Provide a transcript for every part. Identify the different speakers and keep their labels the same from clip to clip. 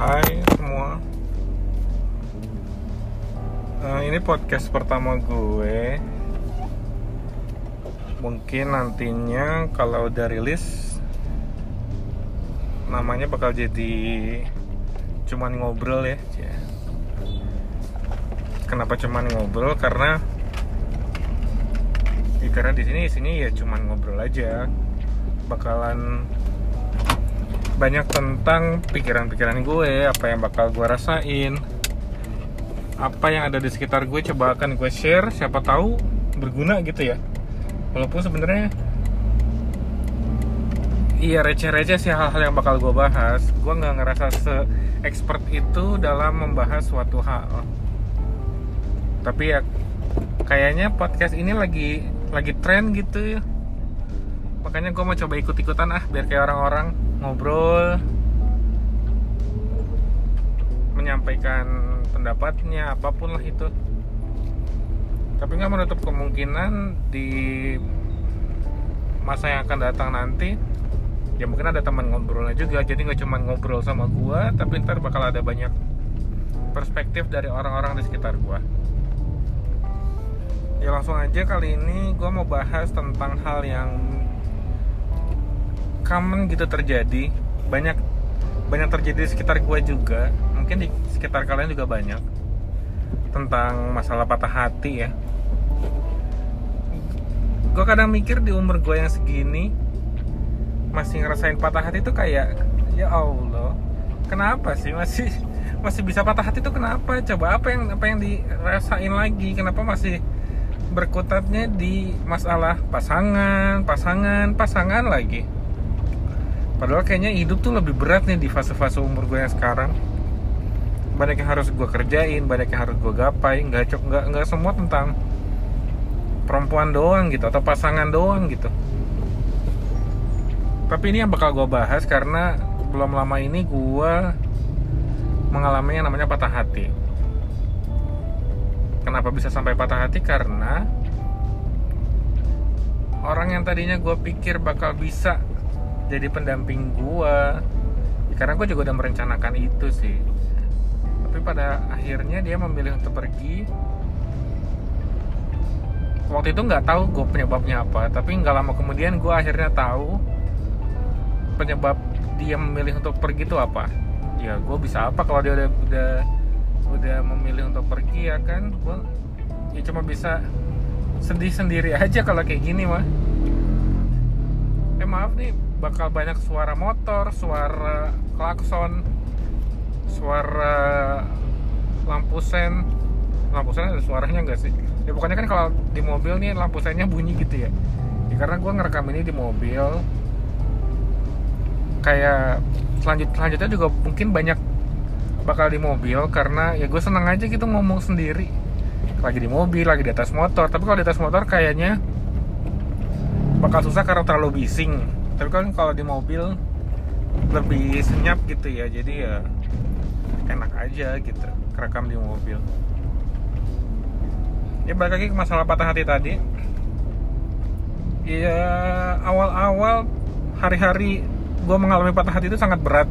Speaker 1: Hai semua Eh, Ini podcast pertama gue Mungkin nantinya kalau udah rilis Namanya bakal jadi Cuman ngobrol ya. Kenapa cuman ngobrol? Karena ya karena di sini sini ya cuman ngobrol aja bakalan banyak tentang pikiran-pikiran gue, apa yang bakal gue rasain, apa yang ada di sekitar gue coba akan gue share, siapa tahu berguna gitu ya. Walaupun sebenarnya iya receh-receh sih hal-hal yang bakal gue bahas, gue nggak ngerasa se-expert itu dalam membahas suatu hal. Tapi ya kayaknya podcast ini lagi lagi tren gitu ya makanya gue mau coba ikut-ikutan ah biar kayak orang-orang ngobrol menyampaikan pendapatnya apa pun lah itu. Tapi nggak menutup kemungkinan di masa yang akan datang nanti ya mungkin ada teman ngobrolnya juga. Jadi nggak cuma ngobrol sama gue tapi ntar bakal ada banyak perspektif dari orang-orang di sekitar gue ya langsung aja kali ini gue mau bahas tentang hal yang common gitu terjadi. Banyak banyak terjadi di sekitar gue juga. Mungkin di sekitar kalian juga banyak. Tentang masalah patah hati ya. Gue kadang mikir di umur gue yang segini masih ngerasain patah hati itu kayak ya Allah kenapa sih masih masih bisa patah hati itu kenapa? Coba apa yang apa yang dirasain lagi? Kenapa masih berkutatnya di masalah pasangan pasangan pasangan lagi Padahal kayaknya hidup tuh lebih berat nih di fase-fase umur gue yang sekarang. Banyak yang harus gue kerjain, banyak yang harus gue gapai. Nggak cok, nggak nggak semua tentang perempuan doang gitu atau pasangan doang gitu. Tapi ini yang bakal gue bahas karena belum lama ini gue mengalami yang namanya patah hati. Kenapa bisa sampai patah hati? Karena orang yang tadinya gue pikir bakal bisa jadi pendamping gua. Ya, karena gue juga udah merencanakan itu sih. Tapi pada akhirnya dia memilih untuk pergi. Waktu itu nggak tahu gue penyebabnya apa tapi nggak lama kemudian gue akhirnya tahu penyebab dia memilih untuk pergi itu apa. Ya gue bisa apa kalau dia udah udah udah memilih untuk pergi ya kan? Gue ya cuma bisa sedih sendiri aja kalau kayak gini mah eh maaf nih bakal banyak suara motor, suara klakson, suara lampu sen. Lampu sen ada suaranya nggak sih? Ya pokoknya kan kalau di mobil nih lampu sennya bunyi gitu ya. ya karena gue ngerekam ini di mobil, kayak selanjut selanjutnya juga mungkin banyak bakal di mobil karena ya gue seneng aja gitu ngomong sendiri lagi di mobil lagi di atas motor tapi kalau di atas motor kayaknya bakal susah karena terlalu bising tapi kan kalau di mobil lebih senyap gitu ya jadi ya enak aja gitu kerekam di mobil. Ya balik lagi ke masalah patah hati tadi. Ya awal-awal hari-hari gue mengalami patah hati itu sangat berat.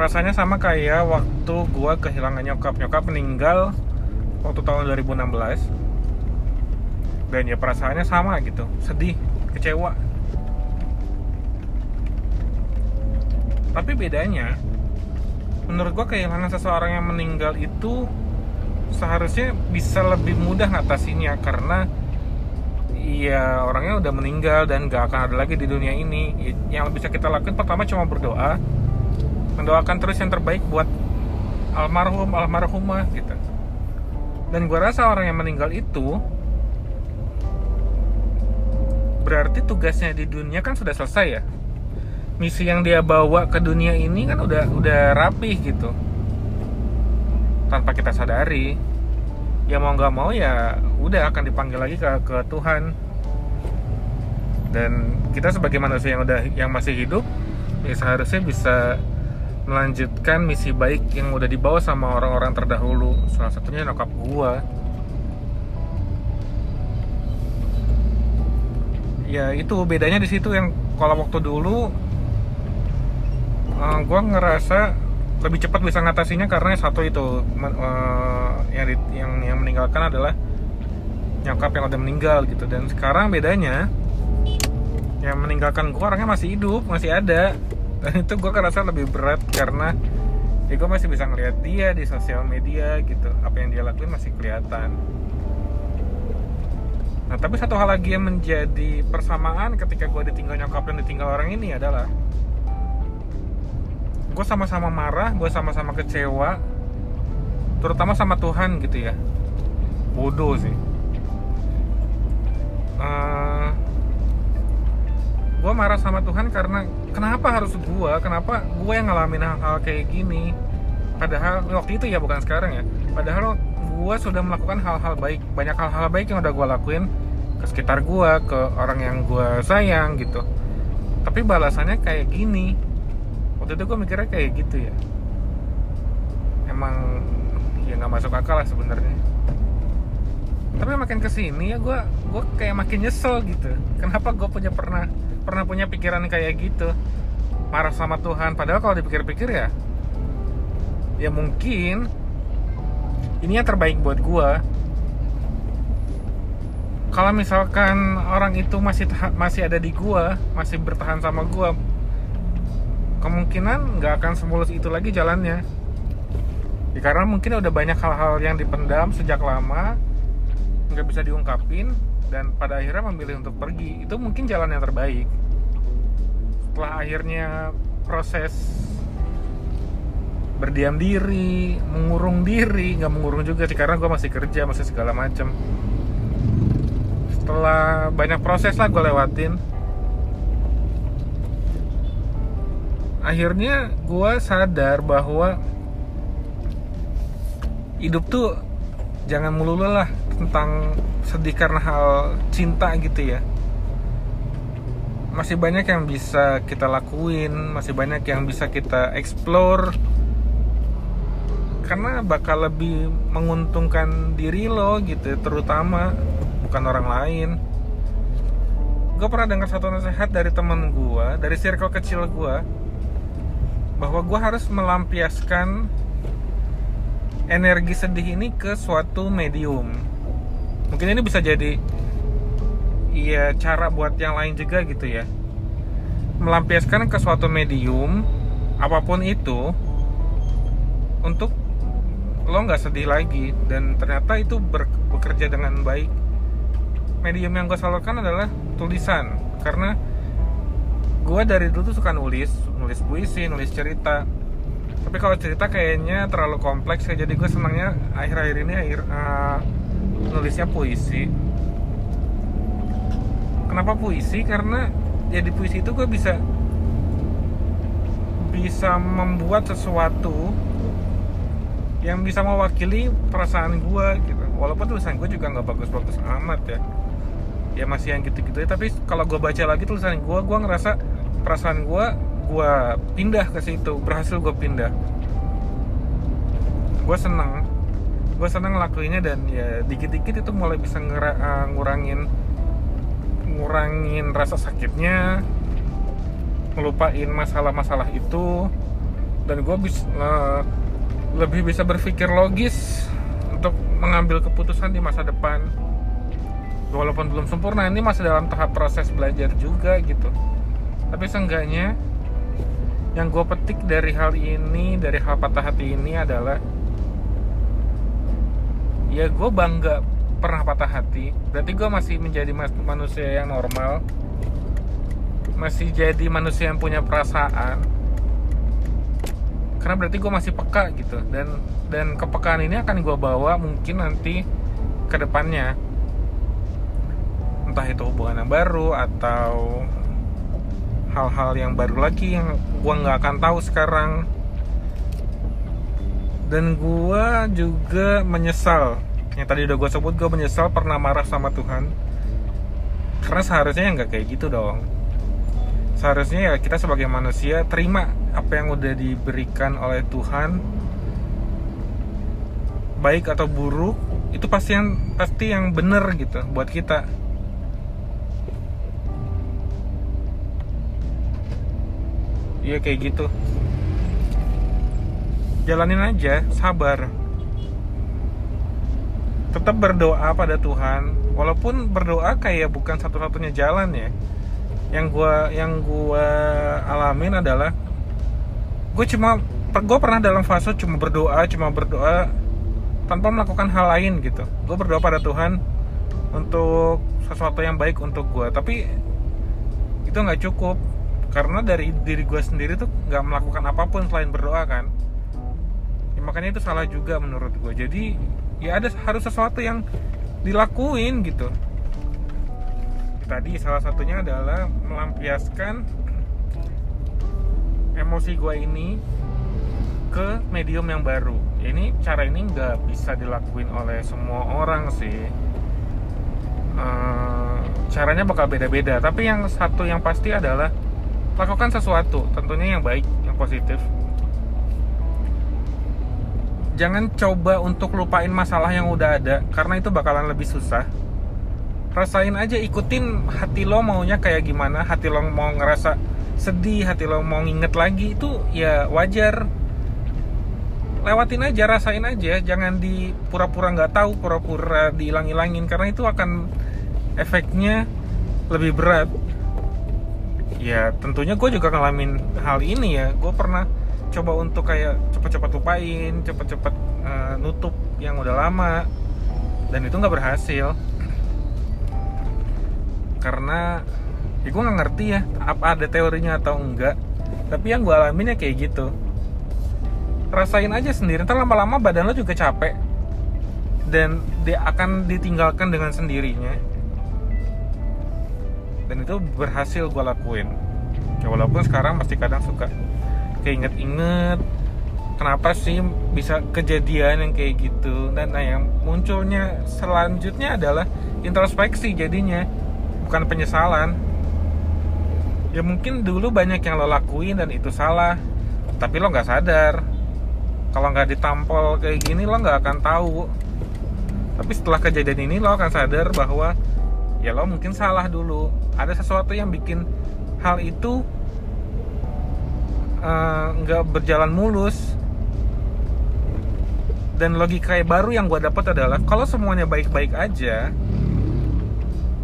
Speaker 1: Rasanya sama kayak waktu gue kehilangan nyokap. Nyokap meninggal waktu tahun 2016 dan ya perasaannya sama gitu sedih kecewa tapi bedanya menurut gue kehilangan seseorang yang meninggal itu seharusnya bisa lebih mudah ngatasinnya karena ya orangnya udah meninggal dan gak akan ada lagi di dunia ini. Yang bisa kita lakukan pertama cuma berdoa mendoakan terus yang terbaik buat almarhum almarhumah gitu. Dan gue rasa orang yang meninggal itu berarti tugasnya di dunia kan sudah selesai ya misi yang dia bawa ke dunia ini kan udah udah rapih gitu. Tanpa kita sadari. Ya mau nggak mau ya udah akan dipanggil lagi ke ke Tuhan. Dan kita sebagai manusia yang udah yang masih hidup ya seharusnya bisa melanjutkan misi baik yang udah dibawa sama orang-orang terdahulu. Salah satunya nyokap gua. Ya itu bedanya di situ yang kalau waktu dulu gue ngerasa lebih cepat bisa ngatasinya karena satu itu uh, yang, di, yang yang meninggalkan adalah nyokap yang udah meninggal gitu. Dan sekarang bedanya yang meninggalkan gue orangnya masih hidup masih ada. Dan itu gue ngerasa lebih berat karena ya gue masih bisa ngeliat dia di sosial media gitu. Apa yang dia lakuin masih kelihatan. Nah tapi satu hal lagi yang menjadi persamaan ketika gue ditinggal nyokap dan ditinggal orang ini adalah gue sama-sama marah gue sama-sama kecewa terutama sama Tuhan gitu ya. Bodoh sih. Uh, eh, gue marah sama Tuhan karena kenapa harus gue kenapa gue yang ngalamin hal-hal kayak gini? Padahal waktu itu ya bukan sekarang ya. Padahal gue sudah melakukan hal-hal baik banyak hal-hal baik yang udah gue lakuin ke sekitar gue ke orang yang gue sayang gitu. Tapi balasannya kayak gini waktu itu gue mikirnya kayak gitu ya. Emang ya nggak masuk akal lah sebenarnya. Tapi makin ke sini ya gue gue kayak makin nyesel gitu. Kenapa gue punya pernah pernah punya pikiran kayak gitu? Marah sama Tuhan. Padahal kalau dipikir-pikir ya ya mungkin ini yang terbaik buat gue kalau misalkan orang itu masih masih ada di gue masih bertahan sama gue kemungkinan nggak akan semulus itu lagi jalannya. Ya, karena mungkin udah banyak hal-hal yang dipendam sejak lama nggak bisa diungkapin dan pada akhirnya memilih untuk pergi. Itu mungkin jalan yang terbaik. Setelah akhirnya proses berdiam diri mengurung diri nggak mengurung juga sih karena gue masih kerja masih segala macem. Setelah banyak proses lah gue lewatin akhirnya gue sadar bahwa hidup tuh jangan melulu lah tentang sedih karena hal cinta gitu ya. Masih banyak yang bisa kita lakuin masih banyak yang bisa kita explore. Karena bakal lebih menguntungkan diri lo gitu terutama bukan orang lain. Gue pernah dengar satu nasihat dari temen gue dari circle kecil gue bahwa gue harus melampiaskan energi sedih ini ke suatu medium. Mungkin ini bisa jadi iya cara buat yang lain juga gitu ya. Melampiaskan ke suatu medium apa pun itu untuk lo nggak sedih lagi. Dan ternyata itu ber, bekerja dengan baik. Medium yang gue salurkan adalah tulisan. Karena gue dari dulu tuh suka nulis nulis puisi nulis cerita. Tapi kalau cerita kayaknya terlalu kompleks ya. Jadi gue senangnya akhir-akhir ini akhir uh, nulisnya puisi. Kenapa puisi? Karena ya di puisi itu gue bisa bisa membuat sesuatu yang bisa mewakili perasaan gue gitu. Walaupun tulisan gue juga nggak bagus-bagus amat ya. Ya masih yang gitu-gitu ya. Tapi kalau gue baca lagi tulisan gue gue ngerasa perasaan gue gue pindah ke situ berhasil gue pindah. Gue seneng. Gue seneng ngelakuinnya dan ya dikit-dikit itu mulai bisa uh, ngurangin ngurangin rasa sakitnya ngelupain masalah-masalah itu dan gue bisa uh, lebih bisa berpikir logis untuk mengambil keputusan di masa depan. Walaupun belum sempurna ini masih dalam tahap proses belajar juga gitu tapi seenggaknya yang gue petik dari hal ini dari hal patah hati ini adalah ya gue bangga pernah patah hati. Berarti gue masih menjadi manusia yang normal. Masih jadi manusia yang punya perasaan. Karena berarti gue masih peka gitu. Dan dan kepekaan ini akan gue bawa mungkin nanti ke depannya. Entah itu hubungan yang baru atau hal-hal yang baru lagi yang gue nggak akan tahu sekarang. Dan gue juga menyesal. Yang tadi udah gue sebut gue menyesal pernah marah sama Tuhan. Karena seharusnya nggak kayak gitu dong. Seharusnya ya kita sebagai manusia terima apa yang udah diberikan oleh Tuhan. Baik atau buruk itu pasti yang pasti yang benar gitu buat kita iya kayak gitu. Jalanin aja sabar. Tetap berdoa pada Tuhan. Walaupun berdoa kayak bukan satu-satunya jalan ya. Yang gua yang gua alamin adalah gue cuma gue pernah dalam fase cuma berdoa cuma berdoa tanpa melakukan hal lain gitu. Gue berdoa pada Tuhan untuk sesuatu yang baik untuk gue tapi itu nggak cukup karena dari diri gue sendiri tuh nggak melakukan apa pun selain berdoa kan? Ya, makanya itu salah juga menurut gue jadi ya ada harus sesuatu yang dilakuin gitu. Tadi salah satunya adalah melampiaskan emosi gue ini ke medium yang baru. Ini cara ini nggak bisa dilakuin oleh semua orang sih. Uh, caranya bakal beda-beda. Tapi yang satu yang pasti adalah lakukan sesuatu tentunya yang baik yang positif. Jangan coba untuk lupain masalah yang udah ada karena itu bakalan lebih susah. Rasain aja ikutin hati lo maunya kayak gimana hati lo mau ngerasa sedih hati lo mau nginget lagi itu ya wajar. Lewatin aja rasain aja jangan di pura-pura nggak tahu pura-pura dihilang-hilangin karena itu akan efeknya lebih berat ya tentunya gue juga ngalamin hal ini ya. Gue pernah coba untuk kayak cepet-cepet lupain cepet-cepet uh, nutup yang udah lama. Dan itu nggak berhasil. Karena ya gue nggak ngerti ya apa ada teorinya atau enggak. Tapi yang gue alamin ya kayak gitu. Rasain aja sendiri. Ntar lama-lama badan lo juga capek. Dan dia akan ditinggalkan dengan sendirinya dan itu berhasil gue lakuin. Ya walaupun sekarang masih kadang suka keinget-inget kenapa sih bisa kejadian yang kayak gitu. Dan nah yang munculnya selanjutnya adalah introspeksi jadinya bukan penyesalan. Ya mungkin dulu banyak yang lo lakuin dan itu salah tapi lo nggak sadar. Kalau nggak ditampol kayak gini lo nggak akan tahu. Tapi setelah kejadian ini lo akan sadar bahwa ya lo mungkin salah dulu. Ada sesuatu yang bikin hal itu eh, nggak uh, berjalan mulus. Dan logika baru yang gue dapat adalah kalau semuanya baik-baik aja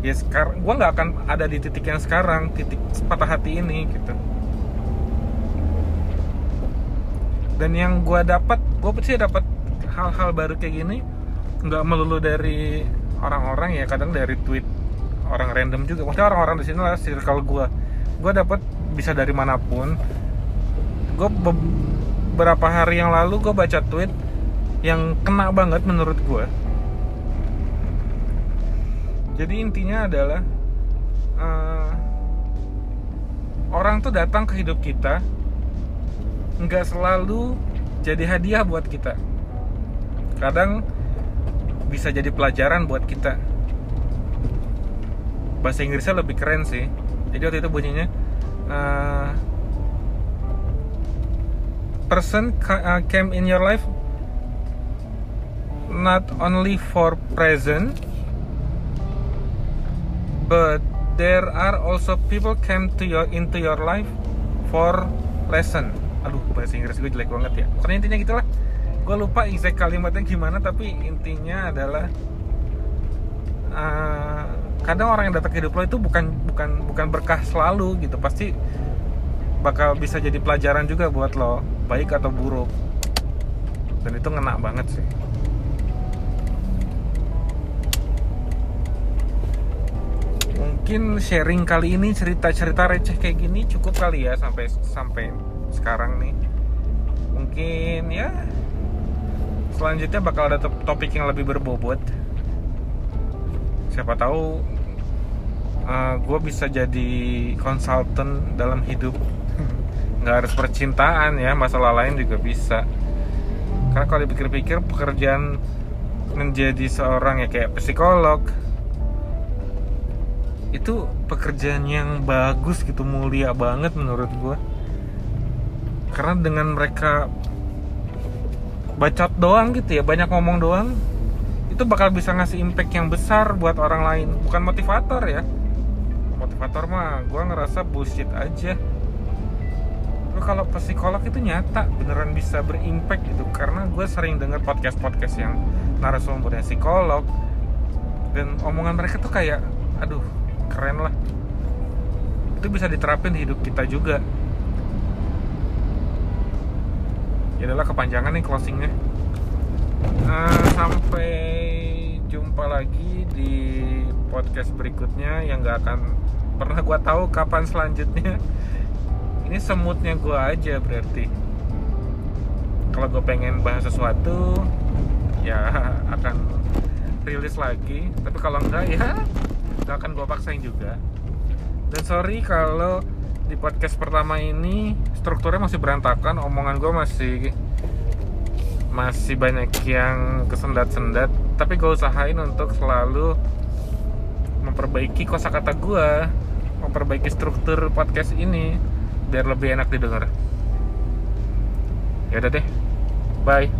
Speaker 1: ya sekarang gue nggak akan ada di titik yang sekarang titik patah hati ini gitu. Dan yang gue dapat gue sih dapat hal-hal baru kayak gini nggak melulu dari orang-orang ya kadang dari tweet orang random juga. Maksudnya orang-orang di sini lah circle gue gue dapat bisa dari mana pun. Gue beberapa hari yang lalu gue baca tweet yang kena banget menurut gue jadi intinya adalah uh, orang tuh datang ke hidup kita nggak selalu jadi hadiah buat kita. Kadang bisa jadi pelajaran buat kita bahasa Inggrisnya lebih keren sih. Jadi waktu itu bunyinya uh, person uh, came in your life not only for present but there are also people came to your into your life for lesson. Aduh bahasa Inggris gue jelek banget ya. Pokoknya intinya gitulah. Gue lupa exact kalimatnya gimana tapi intinya adalah uh, kadang orang yang datang ke hidup lo itu bukan bukan bukan berkah selalu gitu. Pasti bakal bisa jadi pelajaran juga buat lo baik atau buruk. Dan itu ngena banget sih. Mungkin sharing kali ini cerita-cerita receh kayak gini cukup kali ya sampai sampai sekarang nih. Mungkin ya selanjutnya bakal ada topik yang lebih berbobot siapa tahu uh, eh, gue bisa jadi konsultan dalam hidup. Nggak harus percintaan ya masalah lain juga bisa. Karena kalau dipikir-pikir pekerjaan menjadi seorang ya kayak psikolog itu pekerjaan yang bagus gitu mulia banget menurut gue karena dengan mereka bacot doang gitu ya banyak ngomong doang itu bakal bisa ngasih impact yang besar buat orang lain. Bukan motivator ya. Motivator mah gue ngerasa bullshit aja. Tapi kalau psikolog itu nyata beneran bisa berimpact gitu. Karena gue sering denger podcast podcast yang narasumbernya psikolog. Dan omongan mereka tuh kayak aduh keren lah. Itu bisa diterapin di hidup kita juga. Ya adalah kepanjangan nih closingnya uh, sampai jumpa lagi di podcast berikutnya yang gak akan pernah gue tahu kapan selanjutnya. Ini semutnya gue aja berarti. Kalau gue pengen bahas sesuatu ya akan rilis lagi. Tapi kalau enggak ya gak akan gue paksain juga. Dan sorry kalau di podcast pertama ini strukturnya masih berantakan omongan gue masih masih banyak yang kesendat-sendat tapi gue usahain untuk selalu memperbaiki kosakata gue memperbaiki struktur podcast ini biar lebih enak didengar. Ya udah deh bye